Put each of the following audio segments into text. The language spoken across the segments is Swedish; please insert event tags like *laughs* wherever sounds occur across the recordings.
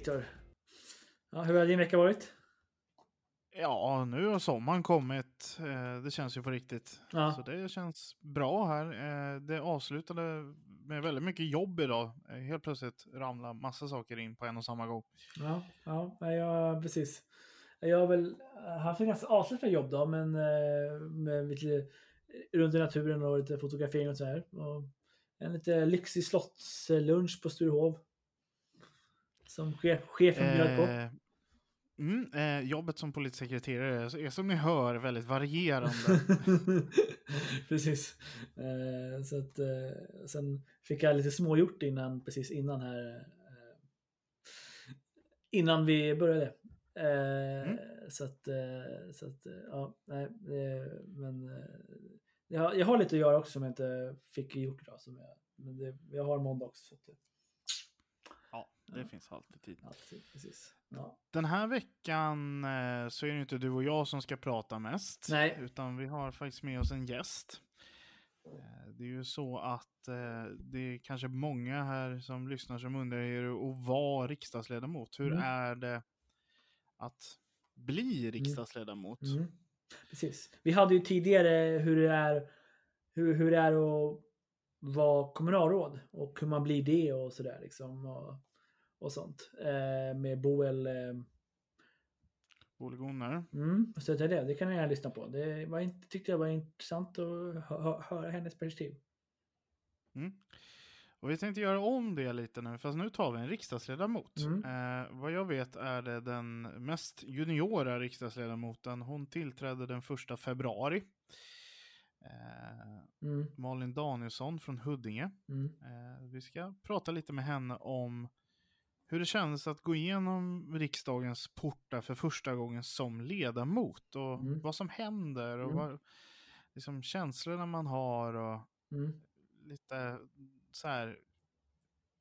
Viktor! Ja, hur har din vecka varit? Ja, nu har sommaren kommit. Eh, Det känns ju på riktigt. Ja. Så det känns bra här. Eh, Det avslutade med väldigt mycket jobb idag. Eh, Helt plötsligt ramlar massa saker in på en och samma gång. Ja, ja jag, precis. Jag har väl haft en ganska avslappnad jobb då, men med lite runt i naturen och lite fotografering och så här. Och en lite lyxig slottslunch på Sturehov. Som chef, chefen bjöd på. Eh, Mm, eh, jobbet som polissekreterare är, som ni hör väldigt varierande. *laughs* precis. Eh, så att, eh, sen fick jag lite smågjort innan, precis innan här. Eh, innan vi började. Mm. Så att, så att ja, nej, men jag, jag har lite att göra också som jag inte fick gjort idag. Som jag, men det, jag har måndag också. Så att, det- ja, finns alltid tid. ja, precis. Ja. Den här veckan eh, så är det inte du och jag som ska prata mest. Nej. Utan vi har faktiskt med oss en gäst. Eh, Det är ju så att eh, det är kanske många här som lyssnar som undrar hur det är att vara riksdagsledamot. Hur Mm. är det att bli riksdagsledamot? Mm. Precis. Vi hade ju tidigare hur det är, hur, hur det är att vara kommunalråd och hur man blir det och sådär liksom. Och, och sånt. Eh, med Boel. Eh, Polygoner. mm, så det, det, kan gärna lyssna på. Det var, inte- tyckte jag var intressant att hö, hö, höra hennes perspektiv. Mm. Och vi tänkte göra om det lite nu, fast nu tar vi en riksdagsledamot. Mm. Eh, vad jag vet är det den mest juniora riksdagsledamoten. Hon tillträdde den första februari. Eh, Mm, Malin Danielsson från Huddinge. mm, Eh, vi ska prata lite med henne om hur det kändes att gå igenom riksdagens portar för första gången som ledamot och Mm. vad som händer och Mm. vad, liksom, känslorna man har och mm, lite så här.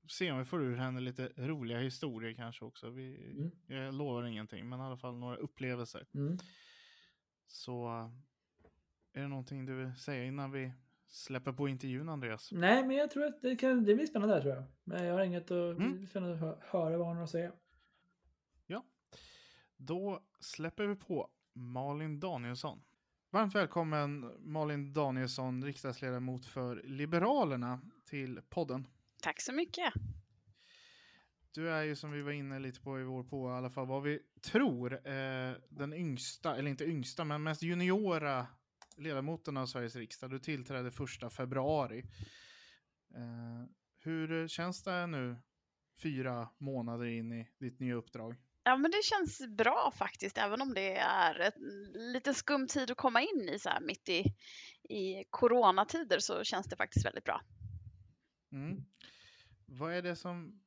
Se om vi får ur henne lite roliga historier kanske också. Vi, Mm. Jag lovar ingenting, men i alla fall några upplevelser. mm. Så är det någonting du vill säga innan vi släpper på intervjun Andreas? Nej, men jag tror att det, kan, det blir spännande där tror jag. Men jag har inget att, Mm. spännande att hö- höra vad hon har att säga. Ja, då släpper vi på Malin Danielsson. Varmt välkommen Malin Danielsson, riksdagsledamot för Liberalerna till podden. Tack så mycket. Du är ju som vi var inne lite på i vår på i alla fall vad vi tror eh, den yngsta, eller inte yngsta, men mest juniora ledamoten av Sveriges riksdag. Du tillträdde första februari. Eh, hur känns det nu fyra månader in i ditt nya uppdrag? Ja, men det känns bra faktiskt, även om det är en lite skum tid att komma in i så här mitt i, i coronatider så känns det faktiskt väldigt bra. Mm. Vad är det som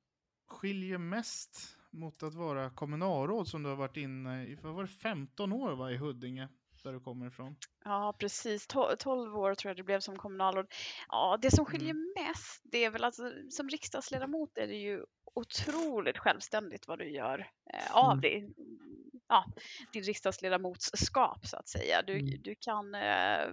skiljer mest mot att vara kommunalråd som du har varit inne i, vad var det, 15 år va, i Huddinge, där du kommer ifrån? Ja, precis. To- 12 år tror jag det blev som kommunalråd. Ja, det som skiljer mest, det är väl att som riksdagsledamot är det ju otroligt självständigt vad du gör eh, av Mm. din, ja, din riksdagsledamotsskap så att säga. Du, Mm. du kan eh,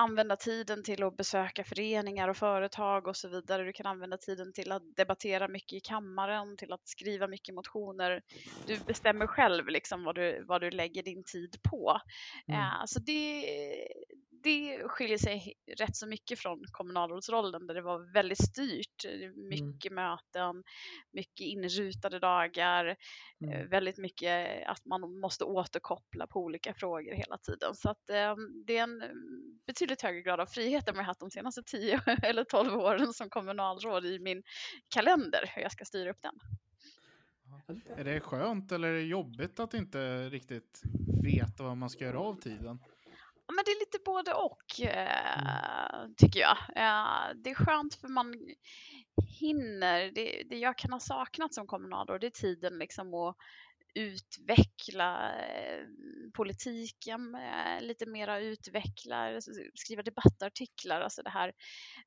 använda tiden till att besöka föreningar och företag och så vidare. Du kan använda tiden till att debattera mycket i kammaren, till att skriva mycket motioner. Du bestämmer själv liksom vad du, vad du lägger din tid på. Mm. Eh, så det, det skiljer sig rätt så mycket från kommunalrådsrollen där det var väldigt styrt. Eh, Mycket möten, mycket inrutade dagar, eh, Mm. väldigt mycket att man måste återkoppla på olika frågor hela tiden. Så att eh, det är en mm, betydligt högre grad av frihet än vad jag haft de senaste 10 *laughs* eller 12 åren som kommunalråd i min kalender, hur jag ska styra upp den. Är det skönt eller är det jobbigt att inte riktigt veta vad man ska göra av tiden? Men det är lite både och eh, tycker jag. Eh, det är skönt för man hinner. Det, det jag kan ha saknat som kommunalråd det är tiden liksom att utveckla eh, politiken lite mera, utveckla, alltså skriva debattartiklar, alltså det här,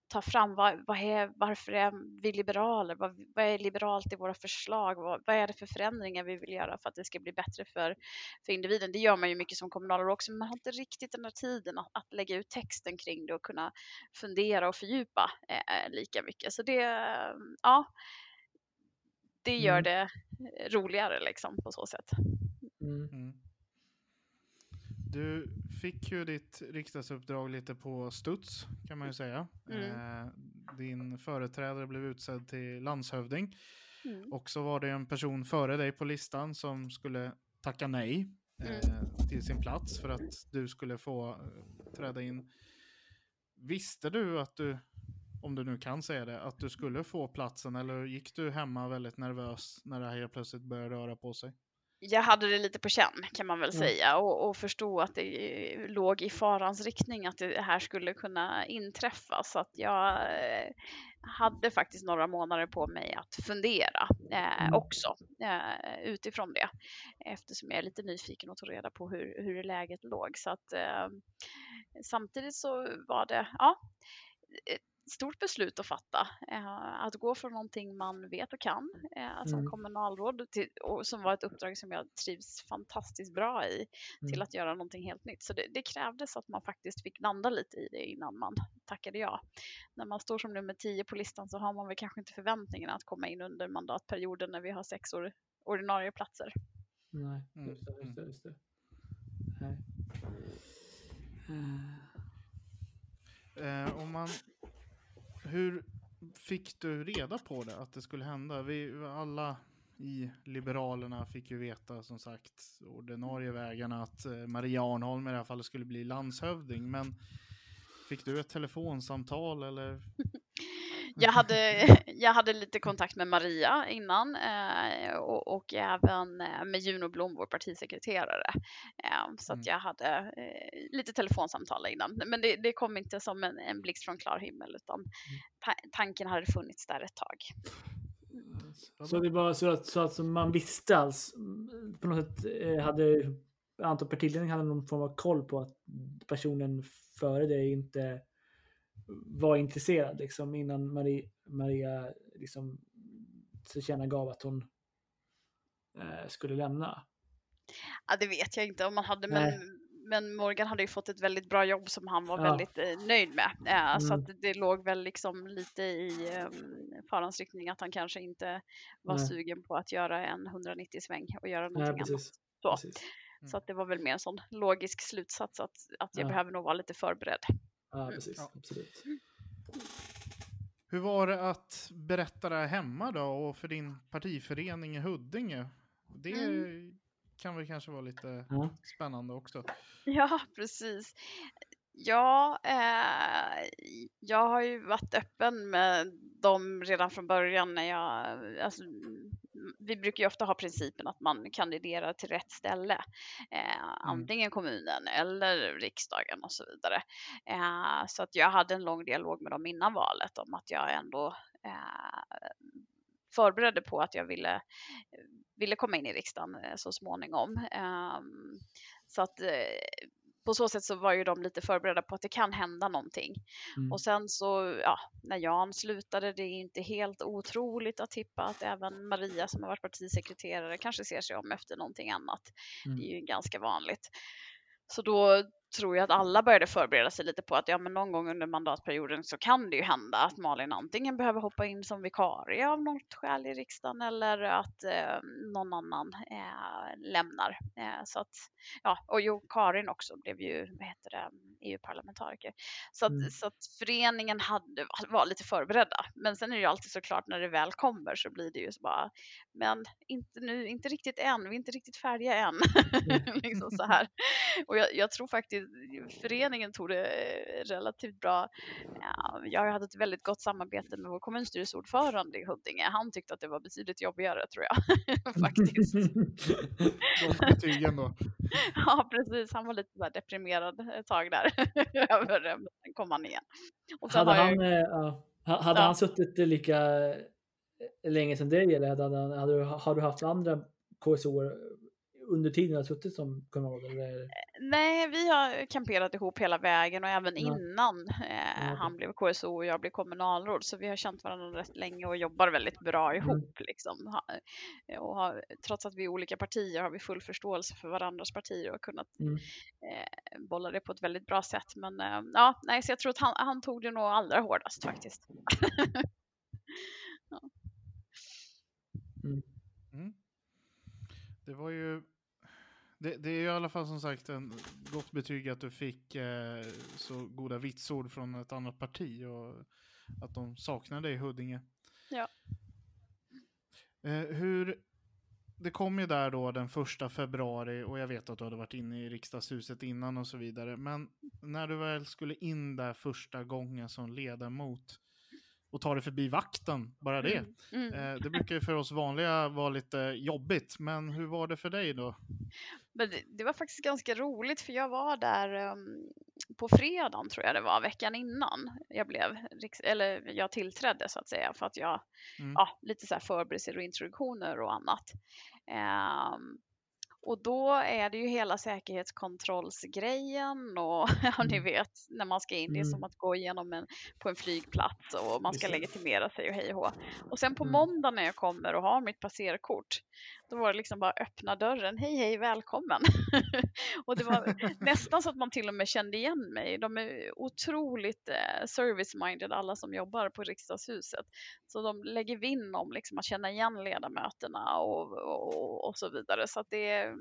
ta fram vad, vad är, varför är vi liberaler, vad, vad är liberalt i våra förslag, vad, vad, är det för förändringar vi vill göra för att det ska bli bättre för, för individen. Det gör man ju mycket som kommunalråd också, men man har inte riktigt den här tiden att, att lägga ut texten kring det och kunna fundera och fördjupa eh, eh lika mycket. Så det, ja, det gör mm. det roligare liksom på så sätt. Mm. mm. Du fick ju ditt riksdagsuppdrag lite på studs kan man ju säga. Mm. Eh, din företrädare blev utsedd till landshövding. Mm. Och så var det en person före dig på listan som skulle tacka nej eh, mm. till sin plats för att du skulle få eh, träda in. Visste du att du om du nu kan säga det, att du skulle få platsen eller gick du hemma väldigt nervös när det här helt plötsligt började röra på sig? Jag hade det lade på känn kan man väl mm. säga och, och förstod att det låg i farans riktning att det här skulle kunna inträffa så att jag eh, hade faktiskt några månader på mig att fundera eh, mm. också eh, utifrån det eftersom jag är lite nyfiken och tog reda på hur, hur läget låg så att eh, samtidigt så var det ja stort beslut att fatta. Eh, att gå från någonting man vet och kan eh, som mm. kommunalråd till, och som var ett uppdrag som jag trivs fantastiskt bra i mm. till att göra någonting helt nytt. Så det, det, krävdes att man faktiskt fick landa lite i det innan man tackade ja. När man står som nummer tio på listan så har man väl kanske inte förväntningen att komma in under mandatperioden när vi har sex or, ordinarie platser. Nej, mm, just det. Just det, just det. Nej. Eh, om man hur fick du reda på det, att det skulle hända? Vi alla i Liberalerna fick ju veta, som sagt, ordinarie vägarna att eh, Maria Arnholm i det här fallet skulle bli landshövding. Men fick du ett telefonsamtal eller? *laughs* jag, hade, *laughs* jag hade lite kontakt med Maria innan eh, och, och, även eh, med Juno Blom, vår partisekreterare. Eh, så mm. att jag hade eh, lite telefonsamtal innan. Men det, det kom inte som en, en blixt från klar himmel utan mm. ta tanken hade funnits där ett tag. Så det var så att, så att man visste alls på något sätt eh, hade antar partiledningen hade någon form av koll på att personen före dig inte var intresserad liksom, innan Marie, Maria liksom, tillkännagav att hon eh, skulle lämna? Ja, det vet jag inte om man hade, men, men Morgan hade ju fått ett väldigt bra jobb som han var ja. väldigt eh, nöjd med. Eh, mm. Så att det låg väl liksom lite i eh, farans riktning att han kanske inte var Nej. sugen på att göra en 190 sväng och göra någonting Nej, annat. Så. Mm. så att det var väl mer en sån logisk slutsats att, att jag ja. behöver nog vara lite förberedd. Ja, precis. Ja. Absolut. Hur var det att berätta det här hemma då och för din partiförening i Huddinge? Det mm. kan väl kanske vara lite ja. spännande också? Ja, precis. Ja, eh, jag har ju varit öppen med dem redan från början när jag, alltså, vi brukar ju ofta ha principen att man kandiderar till rätt ställe, eh, mm. antingen kommunen eller riksdagen och så vidare. Eh, så att jag hade en lång dialog med dem innan valet om att jag ändå eh, förberedde på att jag ville, ville komma in i riksdagen eh, så småningom. Ehm, så att eh, på så sätt så var ju de lite förberedda på att det kan hända någonting. Mm. Och sen så, ja, när Jan slutade, det är inte helt otroligt att tippa att även Maria som har varit partisekreterare kanske ser sig om efter någonting annat. Mm. Det är ju ganska vanligt. Så då tror jag att alla började förbereda sig lite på att ja, men någon gång under mandatperioden så kan det ju hända att Malin antingen behöver hoppa in som vikarie av något skäl i riksdagen eller att eh, någon annan eh, lämnar. Eh, så att, ja, och jo, Karin också blev ju, vad heter det, EU-parlamentariker. Så att, mm. så att föreningen hade, var lite förberedda. Men sen är det ju alltid såklart när det väl kommer så blir det ju så bara, men inte nu, inte riktigt än, vi är inte riktigt färdiga än. Mm. *laughs* liksom så här. och jag, jag, tror faktiskt föreningen tog det eh, relativt bra. Ja, jag hade ett väldigt gott samarbete med vår kommunstyrelseordförande i Huddinge. Han tyckte att det var betydligt jobbigare tror jag *laughs* faktiskt. *laughs* betygen då. *laughs* Ja, precis. Han var lite så deprimerad ett tag där. Sen kom han igen. Och hade han, jag... äh, hade ja. han suttit lika länge sedan dig eller hade, hade, du, har du haft andra KSO under tiden har suttit som kommunalråd? Eller? Nej, vi har kamperat ihop hela vägen och även ja. innan eh, ja. han blev KSO och jag blev kommunalråd. Så vi har känt varandra rätt länge och jobbar väldigt bra mm. ihop. Mm. Liksom. Och har, trots att vi är olika partier har vi full förståelse för varandras partier och kunnat mm. eh, bolla det på ett väldigt bra sätt. Men eh, ja, nej, så jag tror att han, han tog det nog allra hårdast faktiskt. *laughs* ja. mm. Mm. Det var ju det, det, är i alla fall som sagt en gott betyg att du fick eh, så goda vitsord från ett annat parti och att de saknar dig i Huddinge. Ja. Eh, hur, det kom ju där då den första februari och jag vet att du hade varit inne i riksdagshuset innan och så vidare. Men när du väl skulle in där första gången som ledamot, och ta det förbi vakten, bara det. Mm, mm. Eh, det brukar ju för oss vanliga vara lite jobbigt, men hur var det för dig då? Men det, det var faktiskt ganska roligt för jag var där um, på fredagen tror jag det var, veckan innan jag blev, eller jag tillträdde så att säga för att jag, mm. ja, lite så här förberedelser och introduktioner och annat. Um, och då är det ju hela säkerhetskontrollsgrejen och *laughs* ja, ni mm. vet när man ska in, det är som mm. att gå igenom en, på en flygplats och man ska legitimera sig och hej och. Och sen på mm. måndag när jag kommer och har mitt passerkort, då var det liksom bara öppna dörren, hej hej välkommen. *laughs* och det var nästan så att man till och med kände igen mig. De är otroligt eh, service-minded alla som jobbar på riksdagshuset. Så de lägger vinn om liksom, att känna igen ledamöterna och, och, och så vidare. Så att det,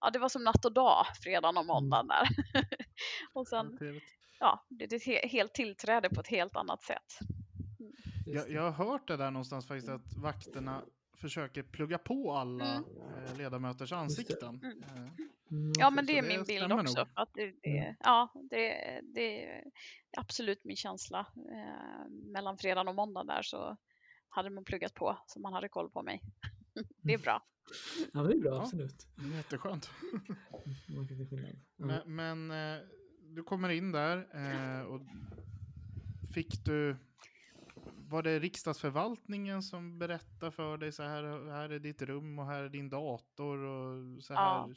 ja, det var som natt och dag fredagen och måndagen där. *laughs* och sen, ja, det är ett helt tillträde på ett helt annat sätt. Mm. Jag, jag har hört det där någonstans faktiskt att vakterna försöker plugga på alla mm. Eh, ledamöters ansikten. Mm. Eh, mm. Ja, men det är min bild också. Att det, det, mm. ja, det, det är absolut min känsla. Eh, mellan fredag och måndag där så hade man pluggat på så man hade koll på mig. *laughs* det är bra. Ja, det är bra, absolut. Ja, jätteskönt. men, men eh, du kommer in där eh, och fick du var det riksdagsförvaltningen som berättade för dig så här, här är ditt rum och här är din dator och så här? Ja,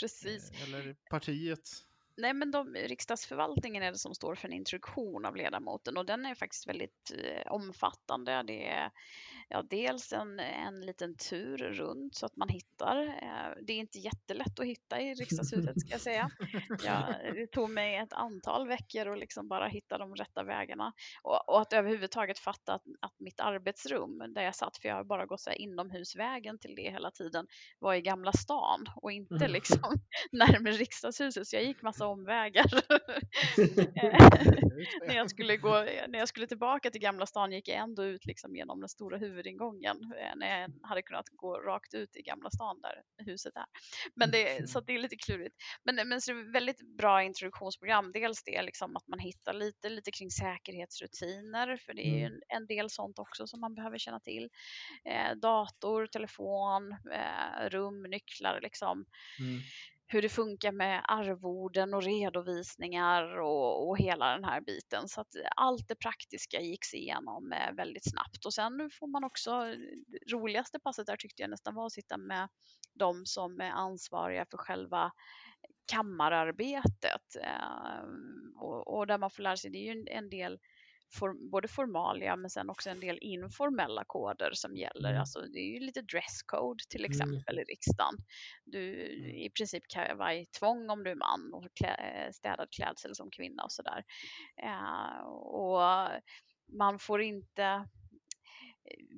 precis. Eh, eller partiet? Nej, men de, riksdagsförvaltningen är det som står för en introduktion av ledamoten och den är faktiskt väldigt eh, omfattande. Det är ja, dels en, en liten tur runt så att man hittar. Eh, det är inte jättelätt att hitta i riksdagshuset ska jag säga. *laughs* Jag, det tog mig ett antal veckor att liksom bara hitta de rätta vägarna och, och att överhuvudtaget fatta att, att, mitt arbetsrum där jag satt, för jag har bara gått så här inomhusvägen till det hela tiden, var i Gamla stan och inte mm. liksom *laughs* närmare riksdagshuset. Så jag gick massa omvägar. *laughs* när, jag skulle gå, när jag skulle tillbaka till Gamla stan gick jag ändå ut liksom genom den stora huvudet huvudingången eh, när jag hade kunnat gå rakt ut i Gamla stan där huset är. Men det, så det är lite klurigt. Men, men så det är väldigt bra introduktionsprogram. Dels det liksom att man hittar lite, lite kring säkerhetsrutiner, för det är ju mm. en, en del sånt också som man behöver känna till. Eh, dator, telefon, eh, rum, nycklar liksom. Mm hur det funkar med arvoden och redovisningar och, och hela den här biten. Så att allt det praktiska gicks igenom eh, väldigt snabbt och sen får man också, roligaste passet där tyckte jag nästan var att sitta med de som är ansvariga för själva kammararbetet eh, och, och, där man får lära sig, det är ju en del for, både formalia men sen också en del informella koder som gäller. Mm. Alltså det är ju lite dresscode till mm. exempel mm. i riksdagen. Du mm. i princip kavajtvång om du är man och klä, städad klädsel som kvinna och sådär. Uh, och man får inte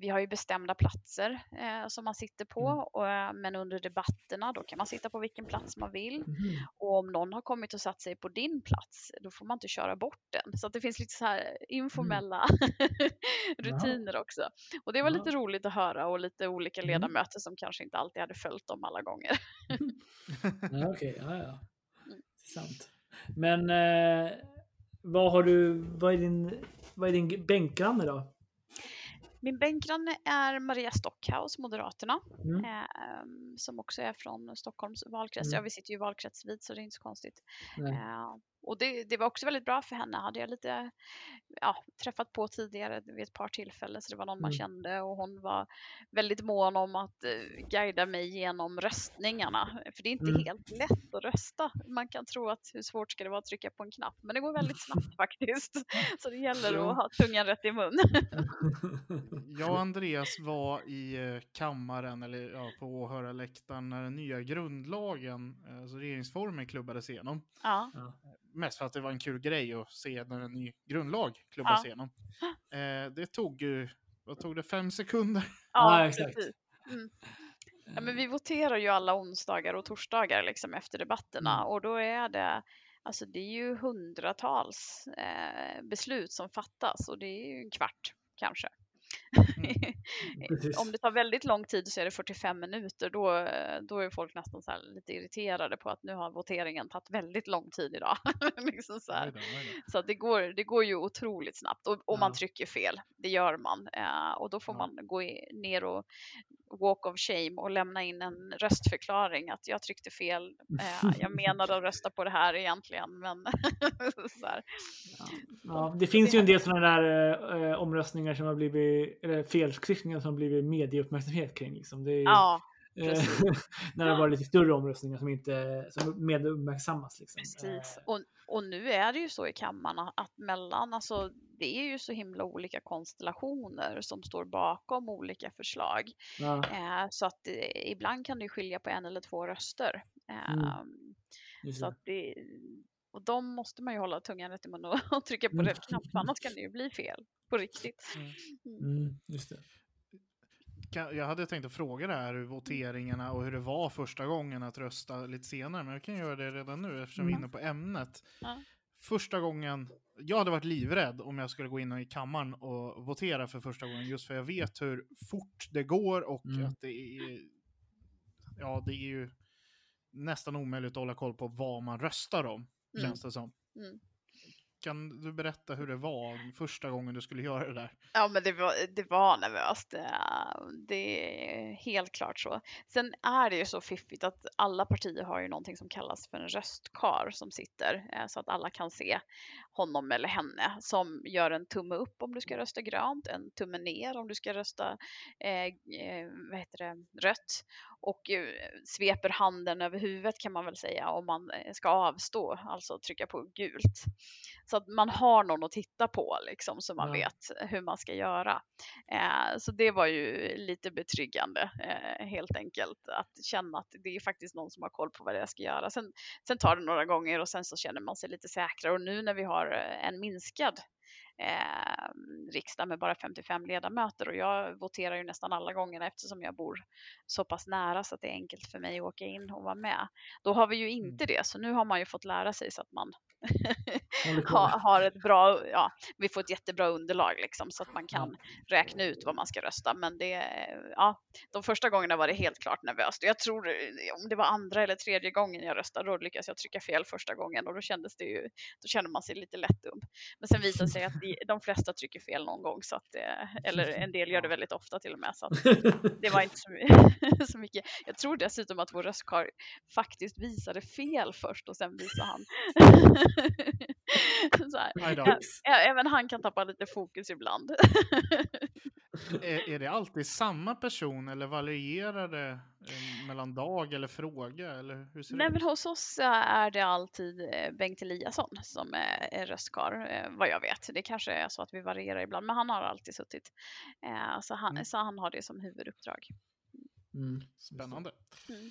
vi har ju bestämda platser eh, som man sitter på, mm. och, eh, men under debatterna då kan man sitta på vilken plats man vill. Mm. Och om någon har kommit och satt sig på din plats, då får man inte köra bort den. Så att det finns lite så här informella *laughs* mm. rutiner ja. också. Och det var ja. lite roligt att höra och lite olika mm. ledamöter som kanske inte alltid hade följt dem alla gånger. *laughs* ja, okay. ja, ja. Mm. Sant. Men eh, vad har du, vad är din, vad är din bänkgranne då? Min bänkgranne är Maria Stockhaus, Moderaterna, Mm. eh, som också är från Stockholms valkrets. Mm. Ja, vi sitter ju valkretsvis så det är inte så konstigt. Eh, och det, det var också väldigt bra för henne. Hade jag lite ja, träffat på tidigare vid ett par tillfällen så det var någon man Mm. kände och hon var väldigt mån om att eh, guida mig genom röstningarna. För det är inte Mm. helt lätt att rösta. Man kan tro att hur svårt ska det vara att trycka på en knapp men det går väldigt *laughs* snabbt faktiskt. Så det gäller Ja. att ha tungan rätt i mun. *laughs* Jag och Andreas var i eh, kammaren, eller ja, på åhörarläktaren, när den nya grundlagen, eh, alltså regeringsformen, klubbades igenom. ja. Mest för att det var en kul grej att se när en ny grundlag klubbas Ja. igenom. Eh, det tog ju, vad tog det, fem sekunder? Ja, Ja, exakt. Mm. Ja, men vi voterar ju alla onsdagar och torsdagar liksom efter debatterna Mm. och då är det Alltså det är ju hundratals eh, beslut som fattas och det är ju en kvart kanske. *laughs* Precis. Om det tar väldigt lång tid så är det 45 minuter. Då, eh, då är folk nästan så lite irriterade på att nu har voteringen tagit väldigt lång tid idag. *laughs* liksom så då. Så det, går, det går ju otroligt snabbt och, och man Ja. trycker fel. Det gör man. Eh, och då får Ja. man gå ner och walk of shame och lämna in en röstförklaring att jag tryckte fel. Eh, jag *laughs* menade att rösta på det här egentligen. Men så här. Ja, det finns ju en del sådana där eh, omröstningar som har blivit, eller feltryckningar som blivit medieuppmärksamhet kring. Liksom. Det är, Ja, eh, *laughs* när det var lite större omröstningar som inte som medieuppmärksammas. Liksom. precis. Eh, Och, och nu är det ju så i kammaren att mellan, alltså det är ju så himla olika konstellationer som står bakom olika förslag. ja, Eh, så att eh, ibland kan det skilja på en eller två röster. Eh, Mm. just Så det. att det, och de måste man ju hålla tungan rätt i mun och, *laughs* och trycka på Mm. rätt knapp, annars kan det ju bli fel på riktigt. Mm, just det. Jag hade tänkt att fråga det här, hur voteringarna och hur det var första gången att rösta lite senare, men jag kan göra det redan nu eftersom vi är Mm. inne på ämnet. Ja. Första gången, jag hade varit livrädd om jag skulle gå in i kammaren och votera för första gången, just för jag vet hur fort det går och Mm. att det är, ja det är ju nästan omöjligt att hålla koll på vad man röstar om, Mm. känns det som. Mm. Kan du berätta hur det var första gången du skulle göra det där? Ja, men det var, det var nervöst. Det, är helt klart så. Sen är det ju så fiffigt att alla partier har ju någonting som kallas för en röstkar som sitter eh, så att alla kan se honom eller henne som gör en tumme upp om du ska rösta grönt, en tumme ner om du ska rösta eh, eh, vad heter det, rött och eh, sveper handen över huvudet kan man väl säga om man eh, ska avstå, alltså trycka på gult. Så att man har någon att titta på liksom så man Ja. vet hur man ska göra. Eh, så det var ju lite betryggande eh, helt enkelt att känna att det är faktiskt någon som har koll på vad jag ska göra. Sen, sen tar det några gånger och sen så känner man sig lite säkrare och nu när vi har har eh, en minskad eh, riksdag med bara 55 ledamöter och jag voterar ju nästan alla gånger eftersom jag bor så pass nära så att det är enkelt för mig att åka in och vara med. Då har vi ju inte det så nu har man ju fått lära sig så att man *laughs* ha, har ett bra, ja, vi får ett jättebra underlag liksom så att man kan räkna ut vad man ska rösta. Men det, ja, de första gångerna var det helt klart nervöst. Jag tror eh, om det var andra eller tredje gången jag röstade, då lyckades jag trycka fel första gången och då kändes det ju, då kände man sig lite lätt dum. Men sen visade det sig att de, de flesta trycker fel någon gång så att, eh, eller *laughs* en del gör det väldigt ofta till och med. Så att det var inte *laughs* så, *laughs* så mycket. Jag tror dessutom att vår röstkarl faktiskt visade fel först och sen visade han. Även han kan tappa lite fokus ibland. Är, är det alltid samma person eller varierar det mellan dag eller fråga? Eller hur ser Nej det men hos oss eh, är det alltid eh, Bengt Eliasson som är, eh, vad jag vet. Det kanske är så att vi varierar ibland, men han har alltid suttit. Eh, Så han, Mm. så han har det som huvuduppdrag. Mm. Spännande. Mm.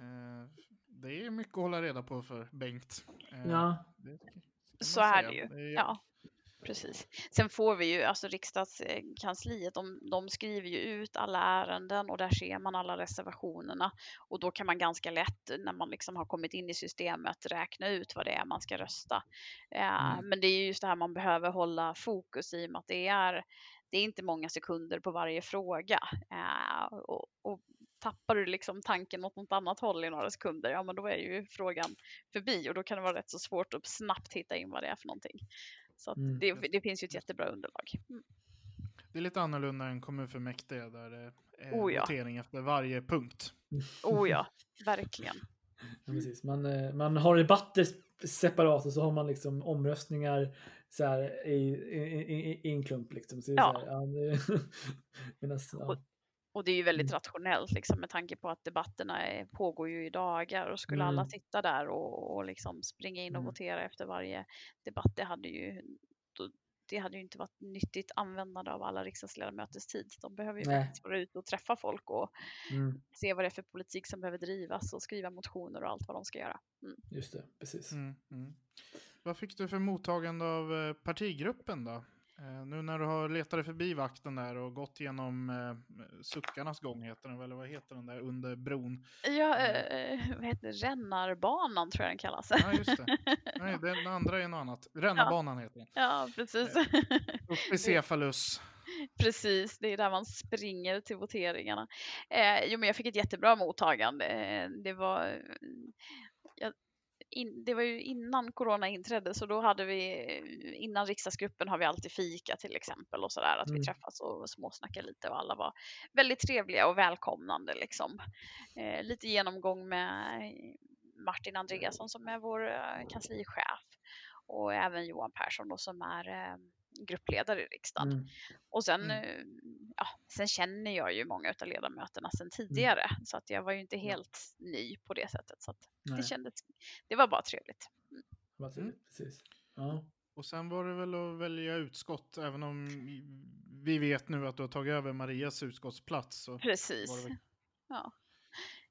Eh, det är mycket att hålla reda på för Bengt. Eh, Ja, det Så är det ju. är- Ja, precis. Sen får vi ju, alltså riksdagskansliet, de, de skriver ju ut alla ärenden och där ser man alla reservationerna. Och då kan man ganska lätt, när man liksom har kommit in i systemet, räkna ut vad det är man ska rösta. Eh, Mm. Men det är just det här man behöver hålla fokus i och med att det är, det är inte många sekunder på varje fråga. Eh, och, och tappar du liksom tanken åt något annat håll i några sekunder, ja men då är ju frågan förbi och då kan det vara rätt så svårt att snabbt hitta in vad det är för någonting. Så att Mm. det, det finns ju ett jättebra underlag. Mm. Det är lite annorlunda än kommunfullmäktige där det är Oh ja. votering efter varje punkt. Oh ja, *laughs* verkligen. Ja, precis. Man, eh, man har debatter separat och så har man liksom omröstningar så här, i, i, i, i en klump. Liksom. Så Ja. Så här, ja, det, *laughs* medans, ja. Och det är ju väldigt Mm. rationellt liksom, med tanke på att debatterna är, pågår ju i dagar och skulle alla Mm. sitta där och, och liksom springa in och Mm. votera efter varje debatt, det hade ju då, det hade ju inte varit nyttigt användande av alla riksdagsledamöters tid. De behöver ju Nej. faktiskt vara ute och träffa folk och Mm, se vad det är för politik som behöver drivas och skriva motioner och allt vad de ska göra. Mm. just det, precis. Mm, mm. Vad fick du för mottagande av eh, partigruppen då? Eh, nu när du har letat dig förbi vakten där och gått genom eh, suckarnas gång, heter den, eller vad heter den där, under bron? Ja, Mm. eh, vad heter det? Rännarbanan tror jag den kallas. Ja, just det. Nej, den andra är något annat. *laughs* Rännarbanan heter den. ja, precis. *laughs* Uppe i Cefalus. Precis, det är där man springer till voteringarna. Eh, jo, men jag fick ett jättebra mottagande. Eh, det var jag, in, det var ju innan corona inträdde så då hade vi innan riksdagsgruppen har vi alltid fika till exempel och sådär att Mm. vi träffas och småsnackar lite och alla var väldigt trevliga och välkomnande liksom. Eh, lite genomgång med Martin Andreasson som är vår eh, kanslichef och även Johan Persson då som är eh, gruppledare i riksdagen. Mm, Och sen, Mm. Ja, sen känner jag ju många av ledamöterna sedan tidigare så att jag var ju inte helt ny på det sättet. Så det kändes, det var bara trevligt. vad Mm. trevligt, precis. Ja. Och sen var det väl att välja utskott, även om vi vet nu att du har tagit över Marias utskottsplats. Precis. väl... Ja.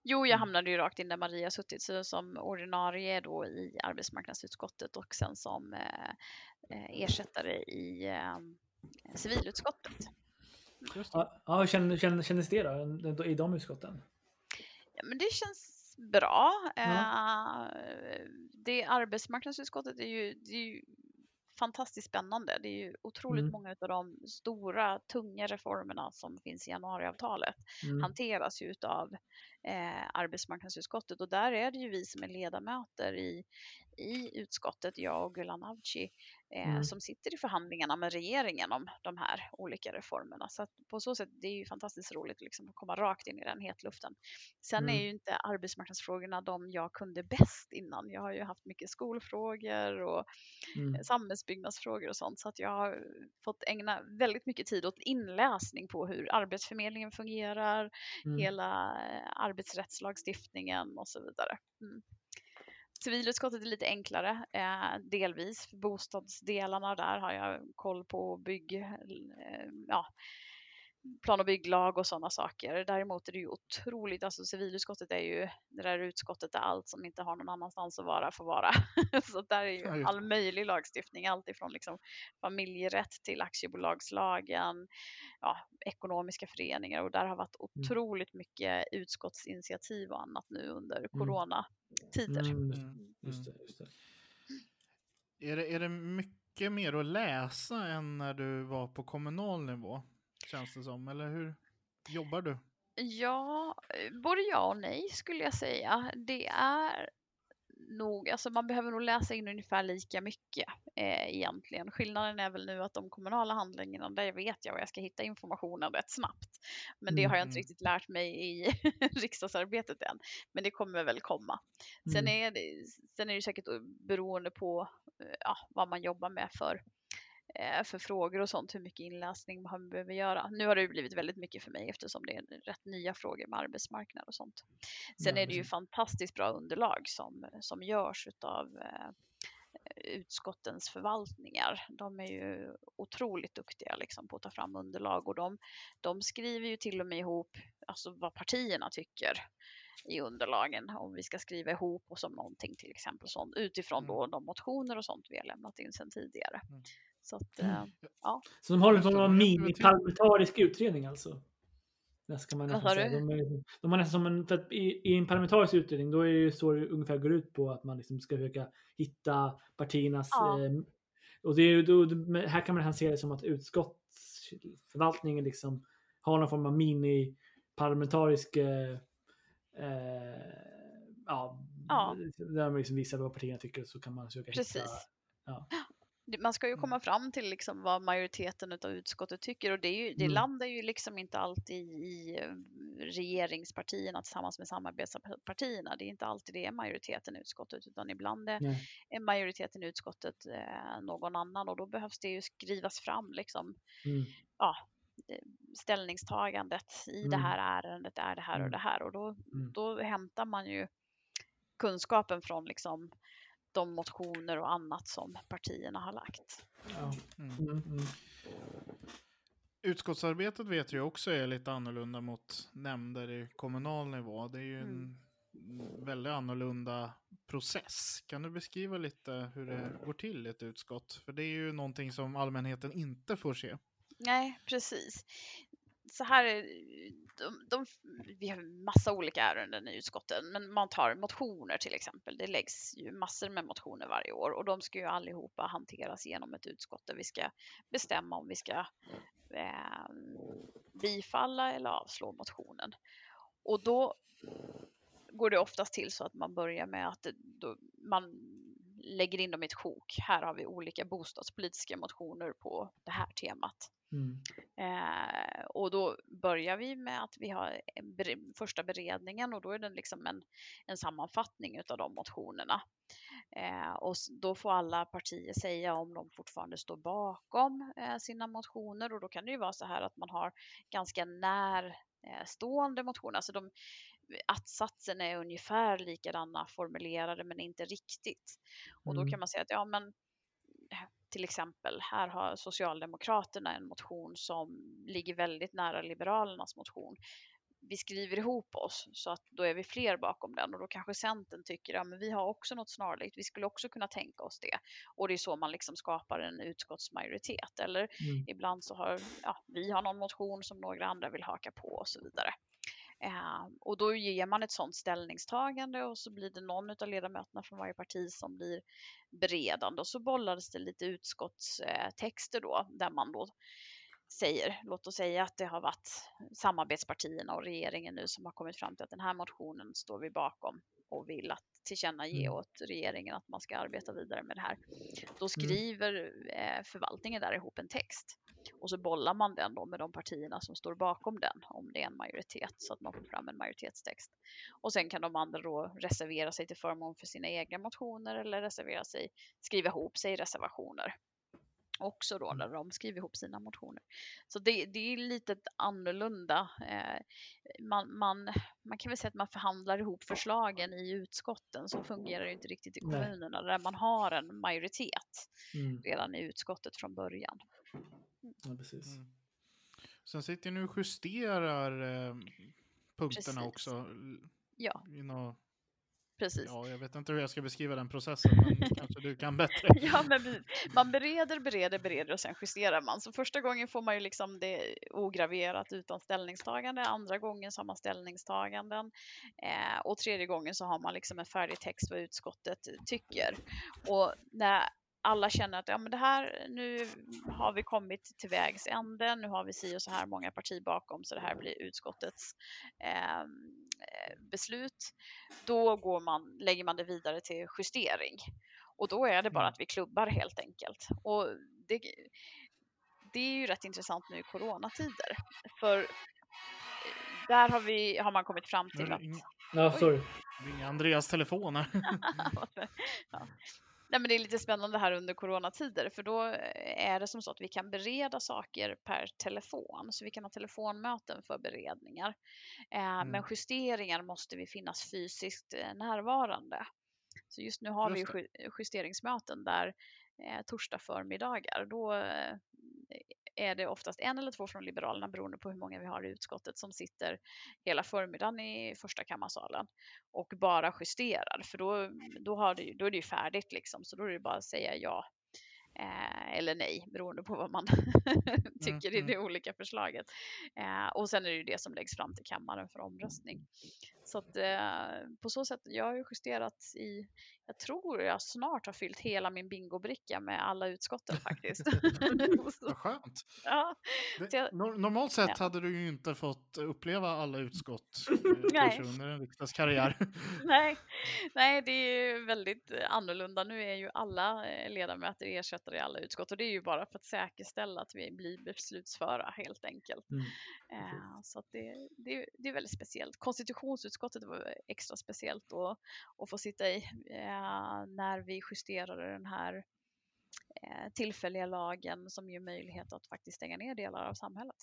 Jo, jag Mm. hamnade ju rakt in där Maria suttit så som ordinarie då i arbetsmarknadsutskottet och sen som eh, eh, ersättare i eh, civilutskottet. Just det. Ja, hur kände- kände- kändes det då, i de utskotten? Ja, men det känns bra. Ja. Eh, det arbetsmarknadsutskottet är ju, det är ju fantastiskt spännande. Det är ju otroligt Mm. många av de stora, tunga reformerna som finns i januariavtalet Mm. hanteras ju utav eh, arbetsmarknadsutskottet och där är det ju vi som är ledamöter i, i utskottet, jag och Gulan Avci, eh, Mm. som sitter i förhandlingarna med regeringen om de här olika reformerna. Så på så sätt, det är ju fantastiskt roligt liksom, att komma rakt in i den hetluften. Sen Mm. är ju inte arbetsmarknadsfrågorna de jag kunde bäst innan. Jag har ju haft mycket skolfrågor och Mm. samhällsbyggnadsfrågor och sånt så att jag har fått ägna väldigt mycket tid åt inläsning på hur Arbetsförmedlingen fungerar, Mm. hela eh, arbetsrättslagstiftningen och så vidare. Mm. Civilutskottet är lite enklare, eh, delvis. Bostadsdelarna där har jag koll på bygg, eh, ja, plan och bygglag och sådana saker. Däremot är det ju otroligt, alltså civilutskottet är ju det där utskottet där allt som inte har någon annanstans att vara får vara. *laughs* Så där är ju all möjlig lagstiftning, allt ifrån liksom familjerätt till aktiebolagslagen, ja, ekonomiska föreningar och där har varit otroligt mycket utskottsinitiativ och annat nu under coronatider. Mm. Just, Mm, just mm. det, just det. Är, det, är det mycket mer att läsa än när du var på kommunal nivå? Känns det som, eller hur jobbar du? Ja, både ja och nej skulle jag säga. Det är nog, alltså man behöver nog läsa in ungefär lika mycket eh, egentligen. Skillnaden är väl nu att de kommunala handlingarna, där vet jag var jag ska hitta informationen rätt snabbt. Men det Mm, har jag inte mm. riktigt lärt mig i *laughs* riksdagsarbetet än. Men det kommer väl komma. Sen, Mm. är det, sen är det säkert beroende på eh, ja, vad man jobbar med för för frågor och sånt, hur mycket inläsning man behöver göra. Nu har det blivit väldigt mycket för mig eftersom det är rätt nya frågor med arbetsmarknad och sånt. Sen är det ju fantastiskt bra underlag som, som görs utav eh, utskottens förvaltningar. De är ju otroligt duktiga liksom, på att ta fram underlag och de, de skriver ju till och med ihop alltså, vad partierna tycker i underlagen om vi ska skriva ihop oss om någonting till exempel sånt utifrån då de motioner och sånt vi har lämnat in sedan tidigare. Mm. Så att, eh, Så de hjälper väl till. mini-parlamentarisk utredning alltså? Det ska man Vad nästan sa säga. du? De, är, de har nästan som en, för att i, i en parlamentarisk utredning då är det ju så det ungefär går ut på att man liksom ska försöka hitta partiernas Ja. eh, och det är, då, här kan man se det som att utskottsförvaltningen liksom har någon form av mini parlamentarisk eh, eh, ja, Ja. där man liksom visar vad partierna tycker så kan man försöka hitta. Precis. ja. Det- Man ska ju Mm. komma fram till liksom vad majoriteten av utskottet tycker och det, ju, det Mm. landar ju liksom inte alltid i eh, regeringspartierna tillsammans med samarbetspartierna. Det är inte alltid det är majoriteten i utskottet utan ibland är, är majoriteten i utskottet eh, någon annan och då behövs det ju skrivas fram liksom Mm. ställningstagandet i det Mm. här ärendet är det här och Mm. det här och då, Mm. då hämtar man ju kunskapen från liksom de motioner och annat som partierna har lagt. Ja. Mm. Mm. Mm. Utskottsarbetet vet jag också är lite annorlunda mot nämnder i kommunal nivå. Det är ju en väldigt annorlunda process. Kan du beskriva lite hur det går till i ett utskott? För det är ju någonting som allmänheten inte får se. Nej, precis. Så här de, de, vi har massa olika ärenden i utskotten, men man tar motioner till exempel. Det läggs ju massor med motioner varje år och de ska ju allihopa hanteras genom ett utskott där vi ska bestämma om vi ska eh, bifalla eller avslå motionen. Och då går det oftast till så att man börjar med att då, man lägger in dem i ett sjok. Här har vi olika bostadspolitiska motioner på det här temat. Mm. Eh, och då börjar vi med att vi har första beredningen och då är det liksom en, en sammanfattning av de motionerna. Eh, och då får alla partier säga om de fortfarande står bakom eh, sina motioner och då kan det ju vara så här att man har ganska närstående motioner. Alltså de, att-satsen är ungefär likadana formulerade men inte riktigt. Och då Mm. kan man säga att ja men till exempel, här har Socialdemokraterna en motion som ligger väldigt nära Liberalernas motion. Vi skriver ihop oss så att då är vi fler bakom den och då kanske Centern tycker att ja, vi har också något snarlikt. Vi skulle också kunna tänka oss det. Och det är så man liksom skapar en utskottsmajoritet. Eller Mm. ibland så har ja, vi har någon motion som några andra vill haka på och så vidare. Eh, och då ger man ett sådant ställningstagande och så blir det någon av ledamöterna från varje parti som blir beredande och så bollades det lite utskottstexter då där man då säger, låt oss säga att det har varit samarbetspartierna och regeringen nu som har kommit fram till att den här motionen står vi bakom och vill att tillkännage Mm. åt regeringen att man ska arbeta vidare med det här. Då skriver eh, förvaltningen där ihop en text och så bollar man den då med de partierna som står bakom den om det är en majoritet så att man får fram en majoritetstext. Och sen kan de andra då reservera sig till förmån för sina egna motioner eller reservera sig, skriva ihop sig i reservationer också då när de skriver ihop sina motioner. Så det, det är lite annorlunda. Eh, man, man, man kan väl säga att man förhandlar ihop förslagen i utskotten. Så fungerar det inte riktigt i Nej. kommunerna där man har en majoritet Mm. redan i utskottet från början. Ja, precis. Mm. Sen sitter ni och justerar eh, punkterna Precis. också. Ja, i nå- precis. ja, jag vet inte hur jag ska beskriva den processen, *laughs* men kanske du kan bättre. *laughs* Ja, men man bereder, bereder, bereder och sen justerar man. Så första gången får man ju liksom det ograverat utan ställningstagande. Andra gången så har man ställningstaganden. Eh, och tredje gången så har man liksom en färdig text vad utskottet tycker. Och när alla känner att ja, men det här, nu har vi kommit till vägs ände, nu har vi si och så här många partier bakom så det här blir utskottets eh, beslut. Då går man, lägger man det vidare till justering. Och då är det bara Mm. att vi klubbar helt enkelt. Och det, det är ju rätt intressant nu i coronatider. För eh, där har, vi, har man kommit fram till att... Ja, sorry. Ringa Andreas telefon här. *laughs* ja. *laughs* Nej, men det är lite spännande här under coronatider för då är det som så att vi kan bereda saker per telefon. Så vi kan ha telefonmöten för beredningar. Eh, Mm. Men justeringar måste vi finnas fysiskt eh, närvarande. Så just nu har vi Just ju ju justeringsmöten där eh, torsdag förmiddagar. Då eh, är det oftast en eller två från Liberalerna beroende på hur många vi har i utskottet som sitter hela förmiddagen i första kammarsalen och bara justerar för då, då, har det, då är det ju färdigt liksom så då är det bara att säga ja eh, eller nej beroende på vad man *laughs* tycker i mm. det olika förslaget. Eh, och sen är det ju det som läggs fram till kammaren för omröstning. Så att eh, på så sätt, jag har ju justerat i, jag tror jag snart har fyllt hela min bingobricka med alla utskotten faktiskt. *laughs* *laughs* Vad skönt. ja, Det, jag, normalt sett Ja. hade du ju inte fått uppleva alla utskott eh, *laughs* under en riksdagskarriär. nej, nej, det är ju väldigt annorlunda. Nu är ju alla eh, ledamöter ersättare i alla utskott och det är ju bara för att säkerställa att vi blir beslutsföra helt enkelt. Mm. Eh, Så det, det, det är väldigt speciellt. Konstitutionsutskottet var extra speciellt att, att få sitta i eh, när vi justerade den här eh, tillfälliga lagen som ger möjlighet att faktiskt stänga ner delar av samhället.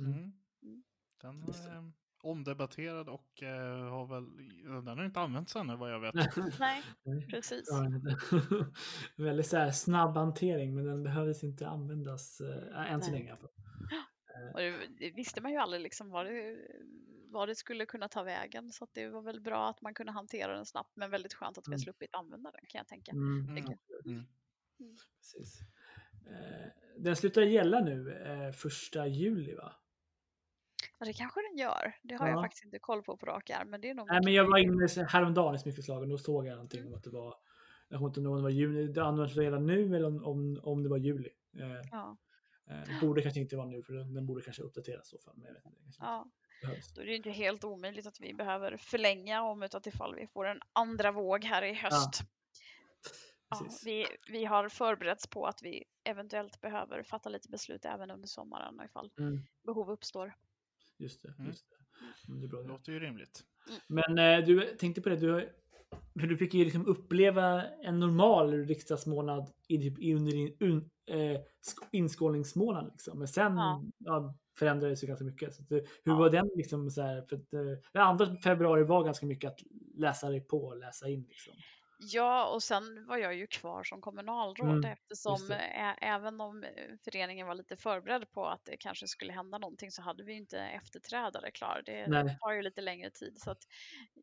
Mm. Mm. Mm. Den det. är omdebatterad och eh, har väl, den har inte använts ännu vad jag vet. *laughs* Nej, precis. *laughs* Väldigt så här snabb hantering, men den behövdes inte användas äh, än så länge. Och det, det visste man ju aldrig liksom vad det, vad det skulle kunna ta vägen. Så att det var väl bra att man kunde hantera den snabbt, men väldigt skönt att vi har Mm. sluppit använda den kan jag tänka. Mm. Mm. Mm. Precis. Eh, den slutar gälla nu eh, första juli va? Ja, det kanske den gör. Det har jag Ja. faktiskt inte koll på på rak arm, men det är nog Nej, men jag var inne häromdagen i smyckeslagen och då såg jag någonting Mm. om att det var jag kommer inte ihåg om det var juni, det används redan nu eller om, om, om det var juli. Eh, Ja, eh, borde kanske inte vara nu för den, den borde kanske uppdateras i så fall. Men jag vet inte, ja. Då är det inte helt omöjligt att vi behöver förlänga om utan ifall vi får en andra våg här i höst. Ja, Precis. vi, vi har förberetts på att vi eventuellt behöver fatta lite beslut även under sommaren ifall Mm, behov uppstår. just det. Mm. Just det. Mm, det är bra. Det låter ju rimligt. Men eh, du tänkte på det, du, har- för du fick ju liksom uppleva en normal riksdagsmånad i, typ, i under din un, eh, sk- inskålningsmånad. Liksom. Men sen Ja. ja. förändrades det ganska mycket. Så att, eh, hur Ja. var den? Liksom, så här, för att, eh, jag antar att februari var ganska mycket att läsa dig på och läsa in. Liksom. Ja, och sen var jag ju kvar som kommunalråd Mm, eftersom ä- även om eh, föreningen var lite förberedd på att det kanske skulle hända någonting så hade vi inte efterträdare klar. Det Nej. tar ju lite längre tid så att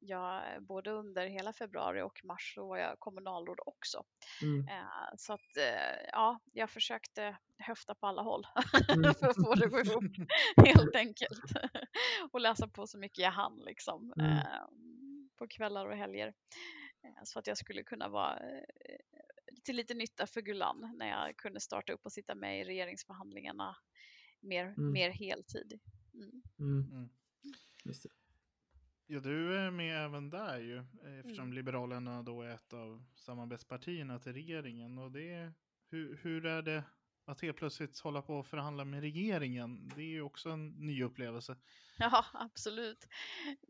jag både under hela februari och mars så var jag kommunalråd också. Mm. Eh, Så att eh, ja, jag försökte höfta på alla håll Mm. *laughs* för att få det att gå ihop *laughs* helt enkelt. och läsa på så mycket jag hann liksom Mm. eh, på kvällar och helger. Eh, Så att jag skulle kunna vara eh, till lite nytta för Gulan när jag kunde starta upp och sitta med i regeringsförhandlingarna mer, Mm. mer heltid. Mm. Mm. Mm. Just det. Ja, du är med även där ju, eftersom Mm. Liberalerna då är ett av samarbetspartierna till regeringen. Och det hur, hur är det att helt plötsligt hålla på och förhandla med regeringen? Det är ju också en ny upplevelse. Ja, absolut.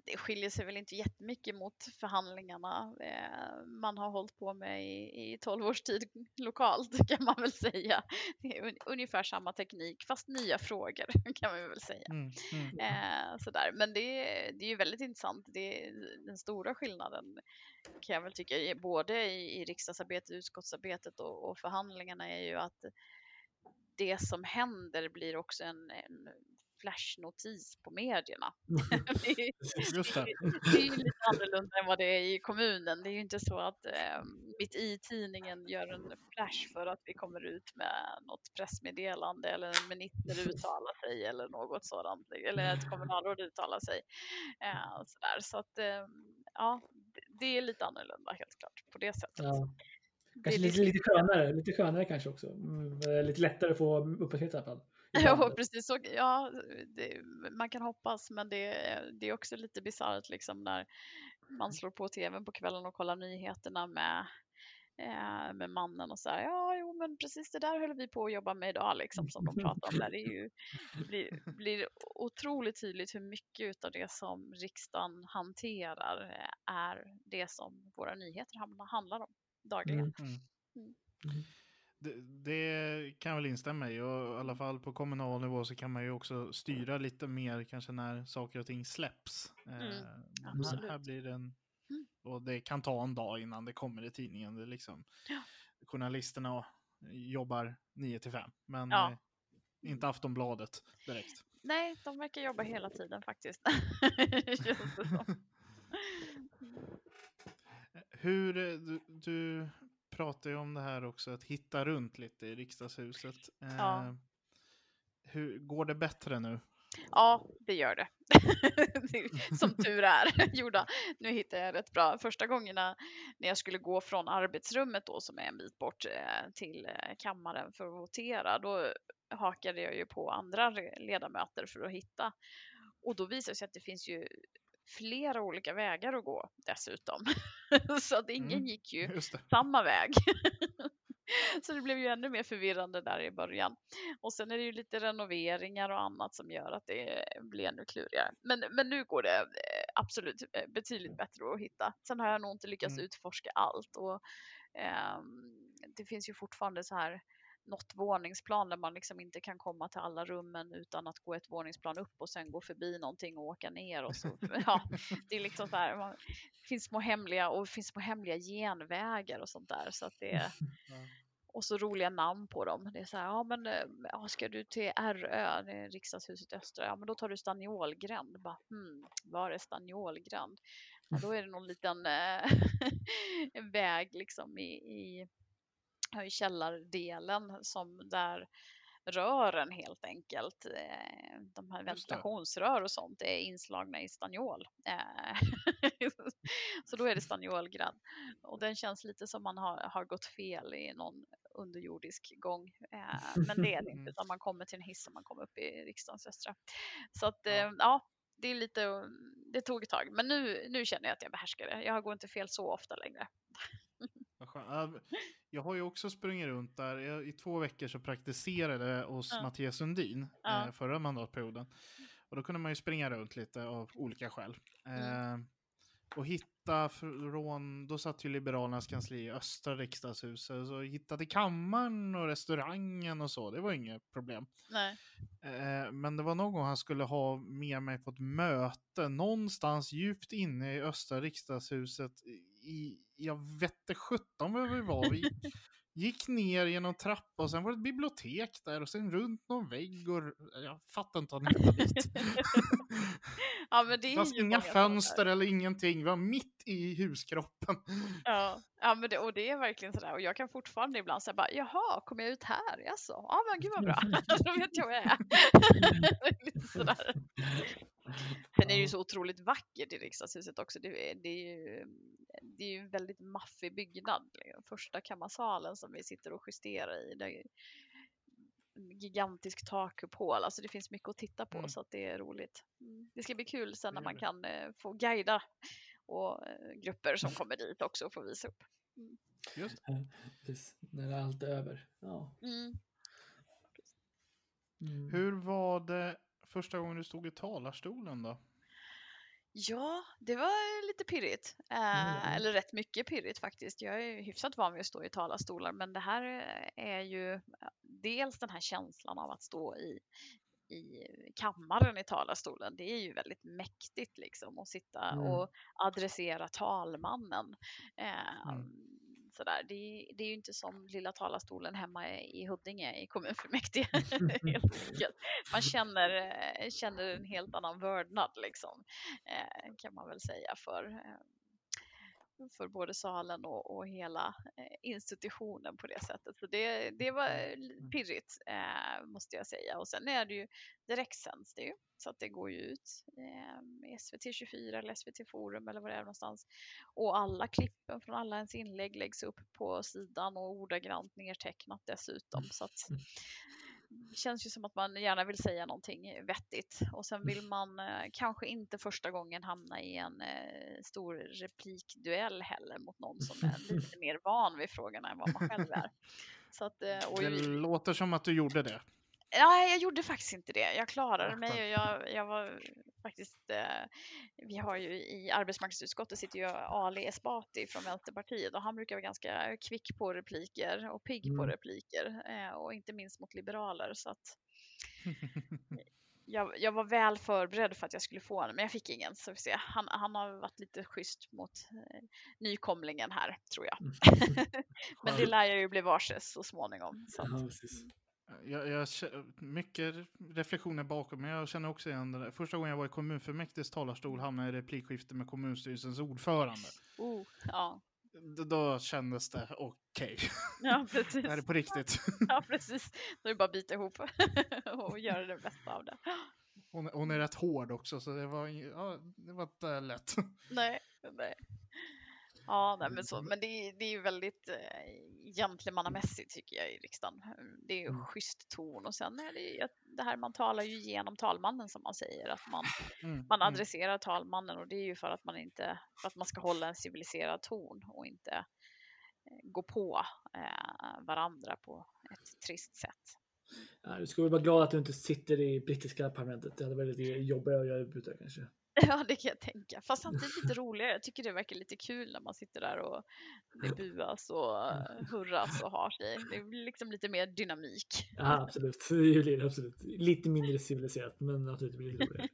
Det skiljer sig väl inte jättemycket mot förhandlingarna eh, man har hållit på med i, i 12 års tid lokalt *laughs* kan man väl säga. Det är un, ungefär samma teknik fast nya frågor *laughs* kan man väl säga. Mm, mm, Eh, sådär. Men det, är- det är ju väldigt intressant. Det är den stora skillnaden kan jag väl tycka både i, i riksdagsarbetet, utskottsarbetet och, och förhandlingarna är ju att det som händer blir också en, en flashnotis på medierna. *laughs* det, är- *laughs* Just det. det är ju lite annorlunda än vad det är i kommunen. Det är ju inte så att eh, mitt i tidningen gör en flash för att vi kommer ut med något pressmeddelande eller en minister *laughs* uttalar sig eller något sådant. Eller ett kommunalråd uttalar sig. Eh, sådär. Så att eh, ja, det- det är lite annorlunda helt klart på det sättet. Ja. Kanske lite, lite skönare, lite skönare kanske också. Mm, eh, lite lättare att få uppdaterat i alla fall. *laughs* Ja, precis. Så, ja, det, man kan hoppas, men det, det är också lite bisarrt liksom när man slår på tvn på kvällen och kollar nyheterna med, eh, med mannen och så här. Ja, jo, men precis det där höll vi på att jobba med idag, liksom, som de pratar om. Där. Det är ju, blir, blir otroligt tydligt hur mycket av det som riksdagen hanterar eh, är det som våra nyheter handlar om dagligen. Mm. Mm. Mm. Mm. Det, det kan jag väl instämma i. Och i alla fall på kommunal nivå så kan man ju också styra lite mer kanske när saker och ting släpps. Eh, Mm, men här, blir det en... Och det kan ta en dag innan det kommer i tidningen. Det liksom, Ja. Journalisterna jobbar 9 till 5. Men Ja. eh, inte Aftonbladet direkt. Nej, de verkar jobba hela tiden faktiskt. *laughs* *laughs* Hur, eh, du, du pratar ju om det här också, att hitta runt lite i riksdagshuset. Eh, Ja. Hur, går det bättre nu? Ja, det gör det. *laughs* Som tur är. *laughs* Jodå, nu hittade jag rätt bra. Första gångerna när jag skulle gå från arbetsrummet då som är en bit bort eh, till eh, kammaren för att votera, då hakade jag ju på andra ledamöter för att hitta. Och då visade det sig att det finns ju flera olika vägar att gå dessutom. *laughs* Så att ingen Mm, gick ju samma väg. *laughs* Så det blev ju ännu mer förvirrande där i början. Och sen är det ju lite renoveringar och annat som gör att det blir ännu klurigare. Men, men nu går det eh, absolut eh, betydligt bättre att hitta. Sen har jag nog inte lyckats Mm. utforska allt och ehm, det finns ju fortfarande så här något våningsplan där man liksom inte kan komma till alla rummen utan att gå ett våningsplan upp och sen gå förbi någonting och åka ner och så. *laughs* *laughs* Ja, det är liksom så här. Man, det finns små hemliga och finns små hemliga genvägar och sånt där så att det *laughs* är och så roliga namn på dem. Det är så här, ja men eh, ja, ska du till RÖ, det är riksdagshuset Östra, ja men då tar du Staniolgränd. Bara, hmm, var är Staniolgränd? Ja, då är det någon liten eh, väg liksom i, i källardelen som där rören helt enkelt, eh, de här ventilationsrör och sånt är inslagna i staniol. Eh, *laughs* så då är det staniolgränd. Och den känns lite som man har, har gått fel i någon underjordisk gång. Eh, men det är det inte, *laughs* utan man kommer till en hiss och man kommer upp i riksdagens östra. Så att Ja. ja, det är lite, det tog ett tag. Men nu, nu känner jag att jag behärskar det. Jag går inte fel så ofta längre. Jag har ju också sprungit runt där. Jag, I två veckor så praktiserade jag hos Ja. Mattias Sundin Ja. eh, förra mandatperioden. Och då kunde man ju springa runt lite av olika skäl. Eh, och hitta från, då satt ju Liberalernas kansli i östra riksdagshuset. Så hitta till kammaren och restaurangen och så, det var inget problem. Eh, men det var någon gång han skulle ha med mig på ett möte någonstans djupt inne i östra riksdagshuset. I, jag vette sjutton var vi var. Vi gick ner genom trappa och sen var det ett bibliotek där och sen runt någon vägg och jag fattar inte vad han dit. *laughs* Ja, men det fanns inga fönster eller ingenting. Vi var mitt i huskroppen. Ja, ja men det, och det är verkligen sådär. Och jag kan fortfarande ibland säga bara, jaha, kommer jag ut här? Jaså? Ja, men gud vad bra. *laughs* Då vet jag var jag är. *laughs* Sen är det ju så otroligt vackert i riksdagshuset också. Det, är- det, är, ju, det är ju en väldigt maffig byggnad. liksom. Första kammarsalen som vi sitter och justerar i. Det är en gigantisk takkupol. Alltså det finns mycket att titta på Mm. så att det är roligt. Mm. Det ska bli kul sen när man kan eh, få guida och eh, grupper som kommer dit också och få visa upp. Just Precis, när allt är över. Ja. Mm. Mm. Hur var det första gången du stod i talarstolen då? Ja, det var lite pirrigt. Eh, Mm. Eller rätt mycket pirrigt faktiskt. Jag är hyfsat van vid att stå i talarstolar, men det här eh, är ju eh, dels den här känslan av att stå i, i kammaren i talarstolen. Det är ju väldigt mäktigt liksom att sitta Mm. och adressera talmannen. Eh, Mm. Sådär. Det, är- det är ju inte som lilla talarstolen hemma i Huddinge i kommunfullmäktige. *laughs* *laughs* Man känner, eh, känner en helt annan vördnad liksom, eh, kan man väl säga för, eh, för både salen och, och hela eh, institutionen på det sättet. Så det, det var li- pirrigt eh, måste jag säga. Och sen är det ju direktsänds det ju så att det går ju ut eh, SVT 24 eller SVT Forum eller vad det är någonstans. Och alla klippen från alla ens inlägg läggs upp på sidan och ordagrant nedtecknat dessutom. Så att det *laughs* känns ju som att man gärna vill säga någonting vettigt och sen vill man eh, kanske inte första gången hamna i en eh, stor replikduell heller mot någon som är *laughs* lite mer van vid frågorna än vad man själv är. *laughs* Så att, eh, Det ju- låter som att du gjorde det. Nej, jag gjorde faktiskt inte det. Jag klarade mig och jag, jag var faktiskt, eh, vi har ju i arbetsmarknadsutskottet sitter ju Ali Esbati från Vänsterpartiet och han brukar vara ganska kvick på repliker och pigg på Mm. repliker eh, och inte minst mot liberaler så att *laughs* jag, jag var väl förberedd för att jag skulle få en, men jag fick ingen. Så vi se. Han, han har varit lite schysst mot eh, nykomlingen här, tror jag. *laughs* Men det lär jag ju bli varse så småningom. Så att, Ja. Jag, jag, mycket reflektioner bakom, men jag känner också igen det där. Första gången jag var i kommunfullmäktiges talarstol hamnade jag i replikskifte med kommunstyrelsens ordförande. oh, ja. Då kändes det okej. *laughs* ja, precis. Det här är på riktigt. *laughs* Ja, precis. Då är det bara att bita ihop *laughs* och göra det bästa av det. Hon, hon är rätt hård också, så det var, ja, det var inte lätt. Nej, nej. Ja, nej, men, så, men det, det är ju väldigt eh, gentlemannamässigt tycker jag i riksdagen. Det är ju Mm. schysst ton och sen är det ju det här man talar ju genom talmannen som man säger att man, Mm, man mm. adresserar talmannen och det är ju för att man inte för att man ska hålla en civiliserad ton och inte eh, gå på eh, varandra på ett trist sätt. Ja, du ska vara glad att du inte sitter i brittiska parlamentet. Det hade varit lite jobbigare att göra ute kanske. *laughs* Ja, det kan jag tänka. Fast samtidigt lite roligare. Jag tycker det verkar lite kul när man sitter där och det buas och eh, hurras och har sig. Det blir liksom lite mer dynamik. Ja, absolut. Det blir absolut. Lite mindre civiliserat, men absolut, det blir roligare.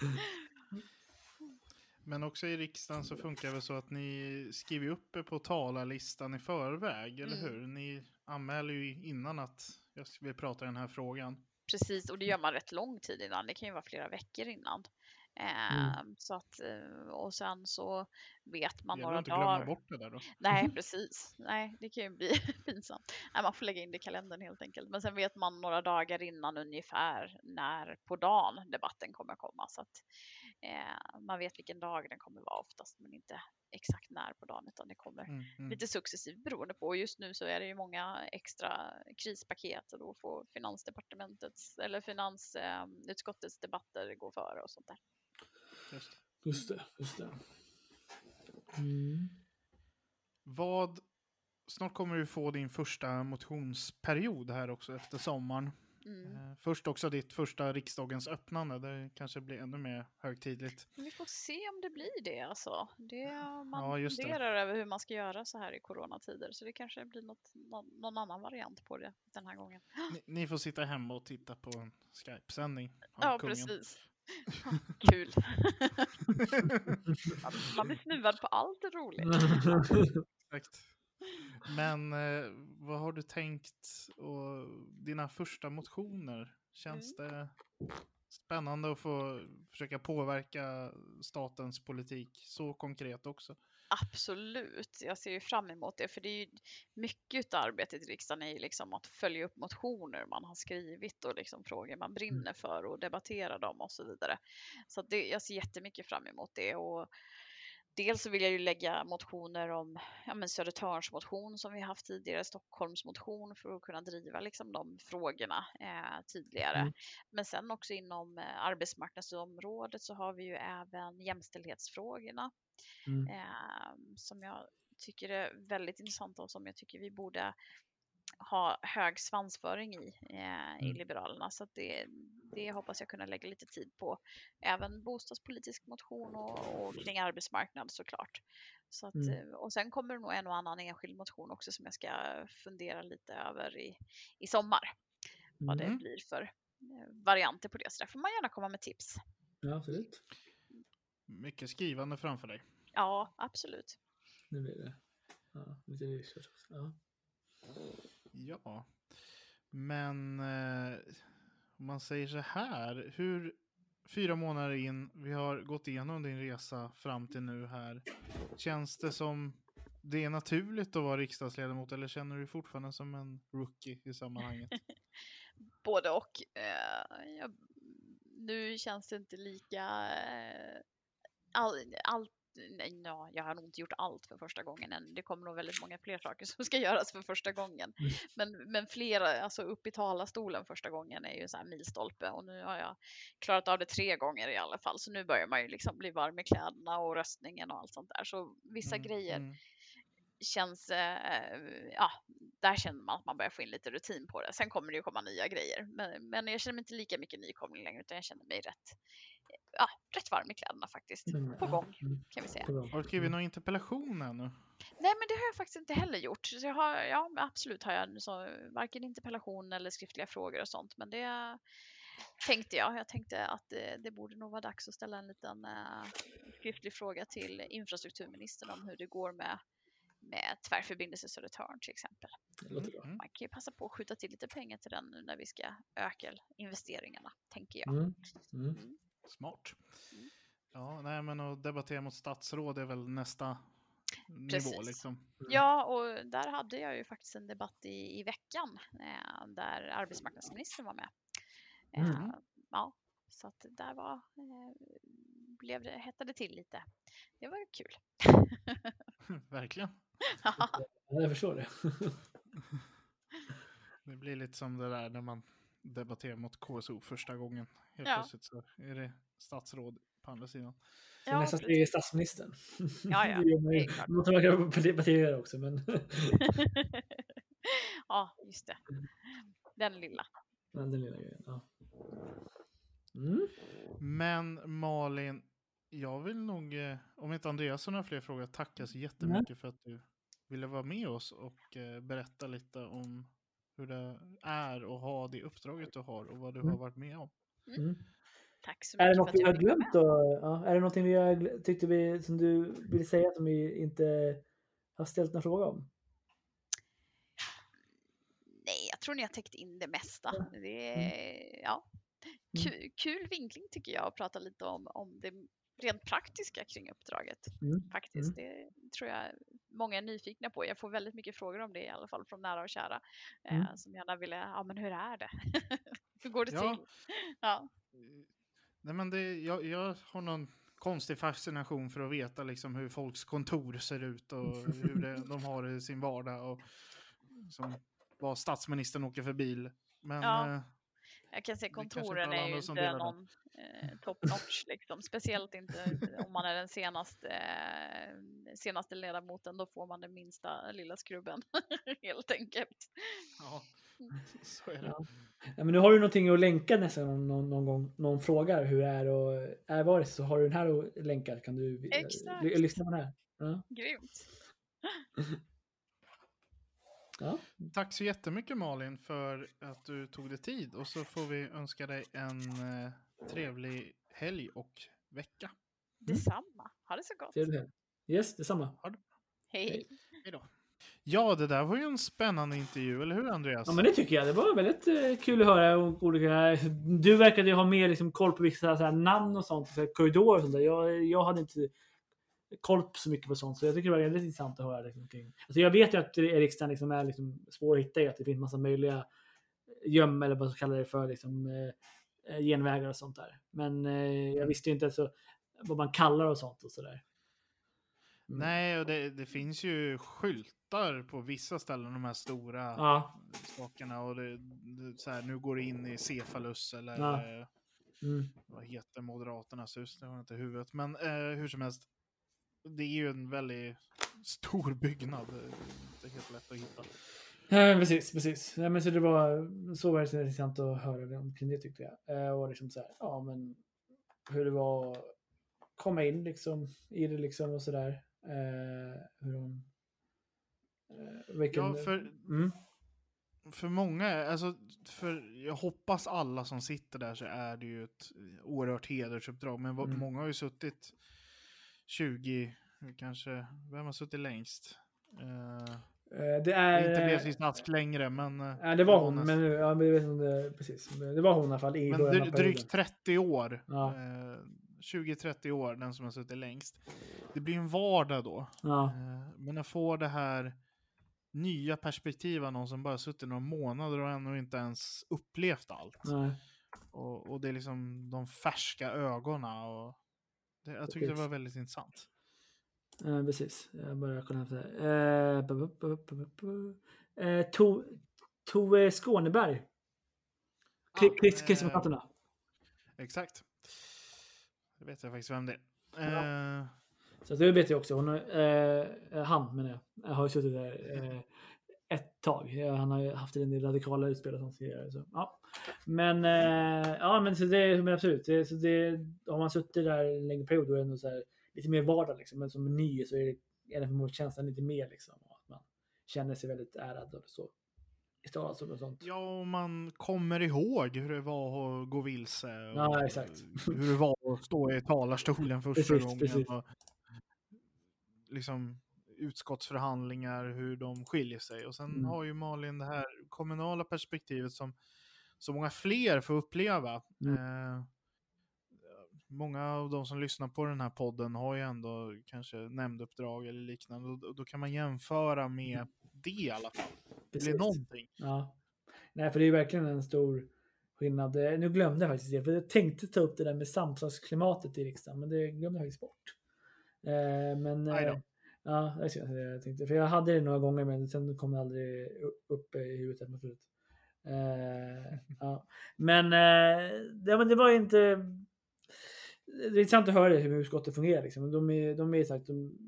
*laughs* Men också i riksdagen så funkar det väl så att ni skriver upp er på talarlistan i förväg, eller Mm. hur? Ni anmäler ju innan att jag vill prata i den här frågan. Precis, och det gör man rätt lång tid innan. Det kan ju vara flera veckor innan. Eh, Så att, eh, och sen så vet man några inte dagar. bort det där då. Nej, *laughs* precis. Nej, det kan ju bli *laughs* pinsamt. Nej, man får lägga in det i kalendern helt enkelt. Men sen vet man några dagar innan ungefär när på dagen debatten kommer komma. Så att eh, man vet vilken dag den kommer vara oftast, men inte exakt när på dagen, utan det kommer Mm, mm. lite successivt beroende på. Och just nu så är det ju många extra krispaket och då får finansdepartementets eller finansutskottets debatter gå före och sånt där. Just. det. Just det, just det. Mm. Vad, snart kommer du få din första motionsperiod här också efter sommaren. Mm. Eh, Först också ditt första riksdagens öppnande, det kanske blir ännu mer högtidligt. Vi får se om det blir det alltså. Det, man Ja, just det. funderar över hur man ska göra så här i coronatider. Så det kanske blir något, någon, någon annan variant på det den här gången. Ni, ni får sitta hemma och titta på en Skype-sändning Ja, kungen. precis. *laughs* Kul. man, *laughs* man blir snuvad på allt roligt. *laughs* Exakt. Men eh, vad har du tänkt och dina första motioner? Känns Mm. det spännande att få försöka påverka statens politik så konkret också? Absolut, jag ser ju fram emot det. För det är ju mycket av arbetet i riksdagen är ju liksom att följa upp motioner man har skrivit och liksom frågor man brinner för och debattera dem och så vidare. Så det, jag ser jättemycket fram emot det. Och dels så vill jag ju lägga motioner om ja, men Södertörns motion som vi haft tidigare, Stockholms motion för att kunna driva liksom de frågorna eh, tydligare. Mm. Men sen också inom eh, arbetsmarknadsområdet så har vi ju även jämställdhetsfrågorna Mm. eh, som jag tycker är väldigt intressanta och som jag tycker vi borde ha hög svansföring i eh, i Mm. Liberalerna. Så att det, det hoppas jag kunna lägga lite tid på. Även bostadspolitisk motion och, och kring arbetsmarknad såklart. Så att, Mm. eh, Och sen kommer det nog en och annan enskild motion också som jag ska fundera lite över i, i sommar. Vad det Mm. blir för eh, varianter på det. Så där får man gärna komma med tips. Ja, absolut. Mycket skrivande framför dig. Ja, absolut. Nu blir det. Ja, lite research också. Ja. Ja, men eh, om man säger så här, hur fyra månader in, vi har gått igenom din resa fram till nu här. Känns det som det är naturligt att vara riksdagsledamot eller känner du dig fortfarande som en rookie i sammanhanget? *laughs* både och. Eh, jag, nu känns det inte lika... Eh, all, allt, nej, ja, jag har nog inte gjort allt för första gången än. Det kommer nog väldigt många fler saker *laughs* som ska göras för första gången. Mm. Men, men flera, alltså upp i talarstolen första gången är ju en här milstolpe och nu har jag klarat av det tre gånger i alla fall. Så nu börjar man ju liksom bli varm i kläderna och röstningen och allt sånt där. Så vissa Mm, grejer mm. Känns, eh, ja, där känner man att man börjar få in lite rutin på det. Sen kommer det ju komma nya grejer, men, men jag känner mig inte lika mycket nykomling längre, utan jag känner mig rätt, ja, rätt varm i kläderna faktiskt. Mm, På gång, mm, kan vi säga. Har du skrivit någon interpellation ännu? Nej, men det har jag faktiskt inte heller gjort. Så jag har, ja, absolut har jag så, varken interpellation eller skriftliga frågor och sånt, men det tänkte jag. Jag tänkte att det, det borde nog vara dags att ställa en liten eh, skriftlig fråga till infrastrukturministern om hur det går med med tvärförbindelse Södertörn till exempel. Mm. Man kan ju passa på att skjuta till lite pengar till den nu när vi ska öka investeringarna, tänker jag. Mm. Mm. Smart. Mm. Ja, nej men att debattera mot statsråd är väl nästa nivå Precis. liksom. Mm. Ja, och där hade jag ju faktiskt en debatt i, i veckan eh, där arbetsmarknadsministern var med. Eh, Mm. Ja, Så att där var, eh, blev det, hettade till lite. Det var kul. *laughs* *laughs* Verkligen. Ja, jag förstår det. *laughs* Det blir lite som det där när man debatterar mot KSO första gången. Helt Ja. plötsligt så är det statsråd på andra sidan. Ja, nästa precis. steg är statsministern. Ja, ja, *laughs* det gör man vara partiledare också, men *laughs* ja, just det. Den lilla. den lilla grejen. Ja. Mm. Men Malin, jag vill nog, eh, om inte Andreas har några fler frågor, tacka så jättemycket för att du ville vara med oss och eh, berätta lite om hur det är att ha det uppdraget du har och vad du Mm. har varit med om. Mm. Tack så Är det mycket något för vi att har jag fick vara glömt då? Ja, är det någonting vi har tyckte vi som du vill säga som vi inte har ställt någon fråga om? Nej, jag tror ni har täckt in det mesta. Det Mm. är, ja. Kul, kul vinkling tycker jag att prata lite om, om det rent praktiska kring uppdraget. Mm. Faktiskt. Det tror jag många är nyfikna på. Jag får väldigt mycket frågor om det i alla fall från nära och kära. Mm. Eh, som gärna ville, ja men hur är det? *laughs* hur går det Ja. till? Ja, Eh, Nej, men det, jag, jag har någon konstig fascination för att veta liksom hur folks kontor ser ut och hur det, *laughs* de har det i sin vardag och som, vad statsministern åker för bil. Men Ja. eh, jag kan inte kontoren är ju inte någon eh, top notch liksom. Speciellt inte om man är den senaste, eh, senaste ledamoten. Då får man den minsta lilla skrubben *laughs* helt enkelt. ja, *laughs* så är det. Ja. Ja, men nu har du någonting att länka nästa gång någon, någon gång någon frågar hur det är och är var det så har du den här att länka. Kan du eh, Exakt. ly- lyssna på den här? Ja. Grymt. *laughs* Ja. Tack så jättemycket Malin för att du tog dig tid och så får vi önska dig en eh, trevlig helg och vecka. Detsamma. Ha det så gott. Trevlig helg. Yes, detsamma. Hej. Hej då. Ja, det där var ju en spännande intervju, eller hur Andreas? Ja men det tycker jag. Det var väldigt eh, kul att höra o- olika... Du verkade ju ha mer liksom, koll på vissa så här, namn och sånt, så här, korridorer och sånt där. Jag, jag hade inte koll så mycket på sånt, så jag tycker det var väldigt intressant att höra. Liksom, kring. Alltså, jag vet ju att riksdagen liksom är liksom, svår att hitta i, att det finns massa möjliga göm eller vad man kallar det för, liksom, eh, eh, genvägar och sånt där. Men eh, jag visste ju inte så, vad man kallar och sånt och sådär. Mm. Nej, och det, det finns ju skyltar på vissa ställen, de här stora Ja. sakerna. Och det, det, så här, nu går det in i Cefalus eller Ja. eh, Mm. vad heter Moderaternas hus? Det har jag inte i huvudet. Men eh, hur som helst, det är ju en väldigt stor byggnad. Det är helt lätt att hitta. Ja, precis, precis. Ja, men så det var så var det intressant att höra om kring det tyckte jag. Eh, och liksom så här, ja men hur det var att komma in liksom i det liksom och sådär. Eh, hur de... Eh, vilken, Ja, för, mm, för många, alltså, för jag hoppas alla som sitter där så är det ju ett oerhört hedersuppdrag. Men vad- Mm. många har ju suttit 20, kanske, vem har suttit längst? Eh, det är inte Beatrice Ask längre, men... eh, Ja, det var hon, men, ja, jag vet inte precis. Det var hon i alla fall i Men perioden. drygt 30 år. Ja. Eh, 20-30 år, den som har suttit längst. Det blir en vardag då. Ja, Eh, men att få det här nya perspektivet av någon som bara suttit några månader och ännu inte ens upplevt allt. Och, och det är liksom de färska ögonen. Och det, jag tycker det var väldigt intressant. Eh, precis. Jag börjar kolla efter. Eh, bu- bu- bu- eh, To- Tove Skåneberg. Ah, Kri- Krist- eh, Kristdemokraterna. Exakt. Det vet jag faktiskt vem det är. Ja. Eh, Så det vet jag också. Hon, eh, han menar jag. jag har ju suttit där eh, ett tag. Han har ju haft en del radikala utspel sånt tidigare. Så, ja. Men, eh, ja, men, så det, men absolut. Det, så det, har man suttit där en längre period då är det ändå så här, lite mer vardag. Liksom. Men som ny så är det, är förmodligen känslan lite mer. Liksom, att man känner sig väldigt ärad och så. Och sånt. Ja, och man kommer ihåg hur det var att gå vilse. Och Ja, exakt. *laughs* Hur det var att stå i talarstolen första Precis, gången. precis. Och liksom utskottsförhandlingar, hur de skiljer sig. Och sen Mm. har ju Malin det här kommunala perspektivet som så många fler får uppleva. Mm. Eh, många av de som lyssnar på den här podden har ju ändå kanske nämnduppdrag eller liknande. Och då- då kan man jämföra med Mm. det i alla fall. Det Precis. blir någonting. Ja. Nej, för det är ju verkligen en stor skillnad. Eh, Nu glömde jag faktiskt det, för jag tänkte ta upp det där med samtalsklimatet i riksdagen, men det glömde jag faktiskt bort. Eh, men eh, ja, det jag tänkte. För jag hade det några gånger, men sen kom det aldrig upp i huvudet. helt. Eh, ja. Men, eh, det, men det var inte... Det är intressant att höra hur utskottet fungerar. Liksom. De är, de är sagt, de,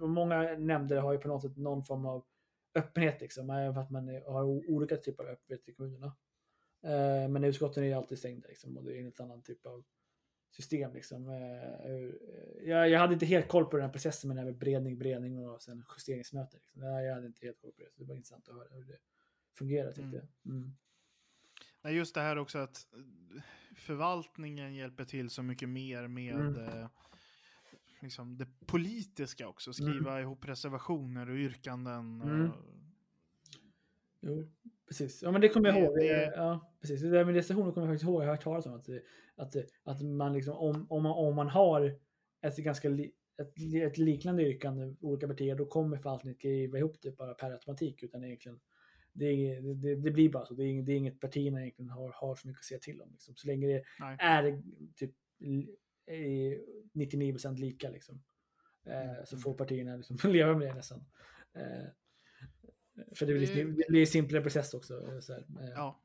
de, många nämnder har ju på något sätt någon form av öppenhet, liksom, även för att man har olika typer av öppenhet i kommunerna. Eh, men utskotten är ju alltid stängda liksom, och det är en annan typ av system. Liksom. Eh, eh, jag, jag hade inte helt koll på den här processen med, här med beredning, beredning och sen justeringsmöte. Liksom. Jag, hade inte helt koll på det, så det var intressant att höra hur det fungerar. Tyckte Mm. jag. Mm. Nej, just det här också att eh, förvaltningen hjälper till så mycket mer med Mm. liksom det politiska också. Skriva ihop reservationer och yrkanden. Mm. Och, Jo, precis. Ja, men det kommer jag ihåg. det- Det, ja, precis. Det där med recensioner kommer jag faktiskt ihåg. Jag har hört talas om att, att, att man liksom, om, om, man, om man har ett ganska li, ett, ett liknande yrkande olika partier, då kommer förvaltningen inte skriva ihop det bara per automatik, utan egentligen det, det, det blir bara så. Det är, inget- det är inget partierna egentligen har, har så mycket att säga till om. Liksom. Så länge det nej. är typ li- eh, 99% lika liksom. Eh, så Mm. får partierna liksom *laughs* leva med det nästan. Eh, för det blir, Det- det blir simplare process också. eh, Så här. Eh, Ja.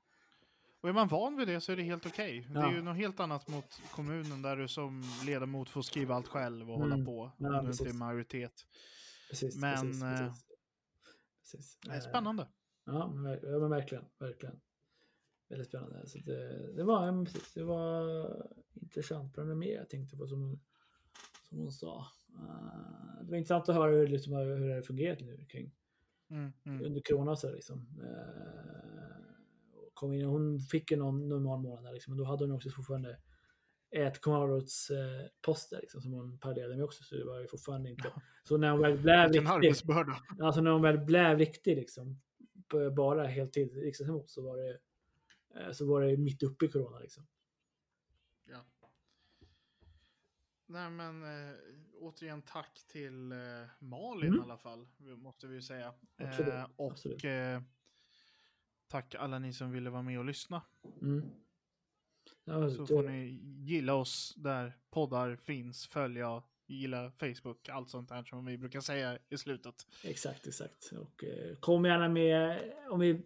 Och är man van vid det så är det helt okej. Det är Ja. ju något helt annat mot kommunen där du som ledamot får skriva allt själv och Mm. hålla på. Om Ja, du inte är majoritet. precis, men, precis, eh, precis. precis. Det är Eh, spännande. Ja, men ver- ja, men verkligen. verkligen. Väldigt spännande. Så det, det, var, ja, precis, det var intressant. Vad mer jag tänkte på som hon, som hon sa? Eh, det var intressant att höra hur, liksom, hur det har fungerat nu kring Mm, mm. under corona så liksom. Eh, kom in, hon fick ju någon normal månad där, liksom, men då hade hon också fortfarande ett kommunalrådsposter liksom, som hon parallellerade med också, så det var ju fortfarande inte... Så när hon väl blev arbetsbörda. alltså när hon väl blev riktig liksom, bara heltid riksdagsledamot så var det eh, så var det mitt uppe i corona liksom. Ja. Nej men äh, återigen tack till eh, Malin Mm. i alla fall. Måste vi ju säga. Absolut, Eh, och absolut. tack alla ni som ville vara med och lyssna. Mm. Ja, Så det- får ni gilla oss där poddar finns, följa, gilla Facebook, allt sånt där som vi brukar säga i slutet. Exakt, exakt. Och kom gärna med om vi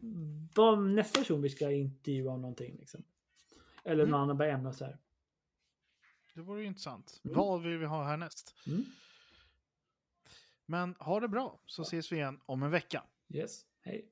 vad nästa person vi ska intervjua om någonting liksom. Eller Mm. någon annan ämne så här. Det vore ju intressant. Mm. Vad vill vi ha härnäst? Mm. Men ha det bra så ses vi igen om en vecka. Yes, hej.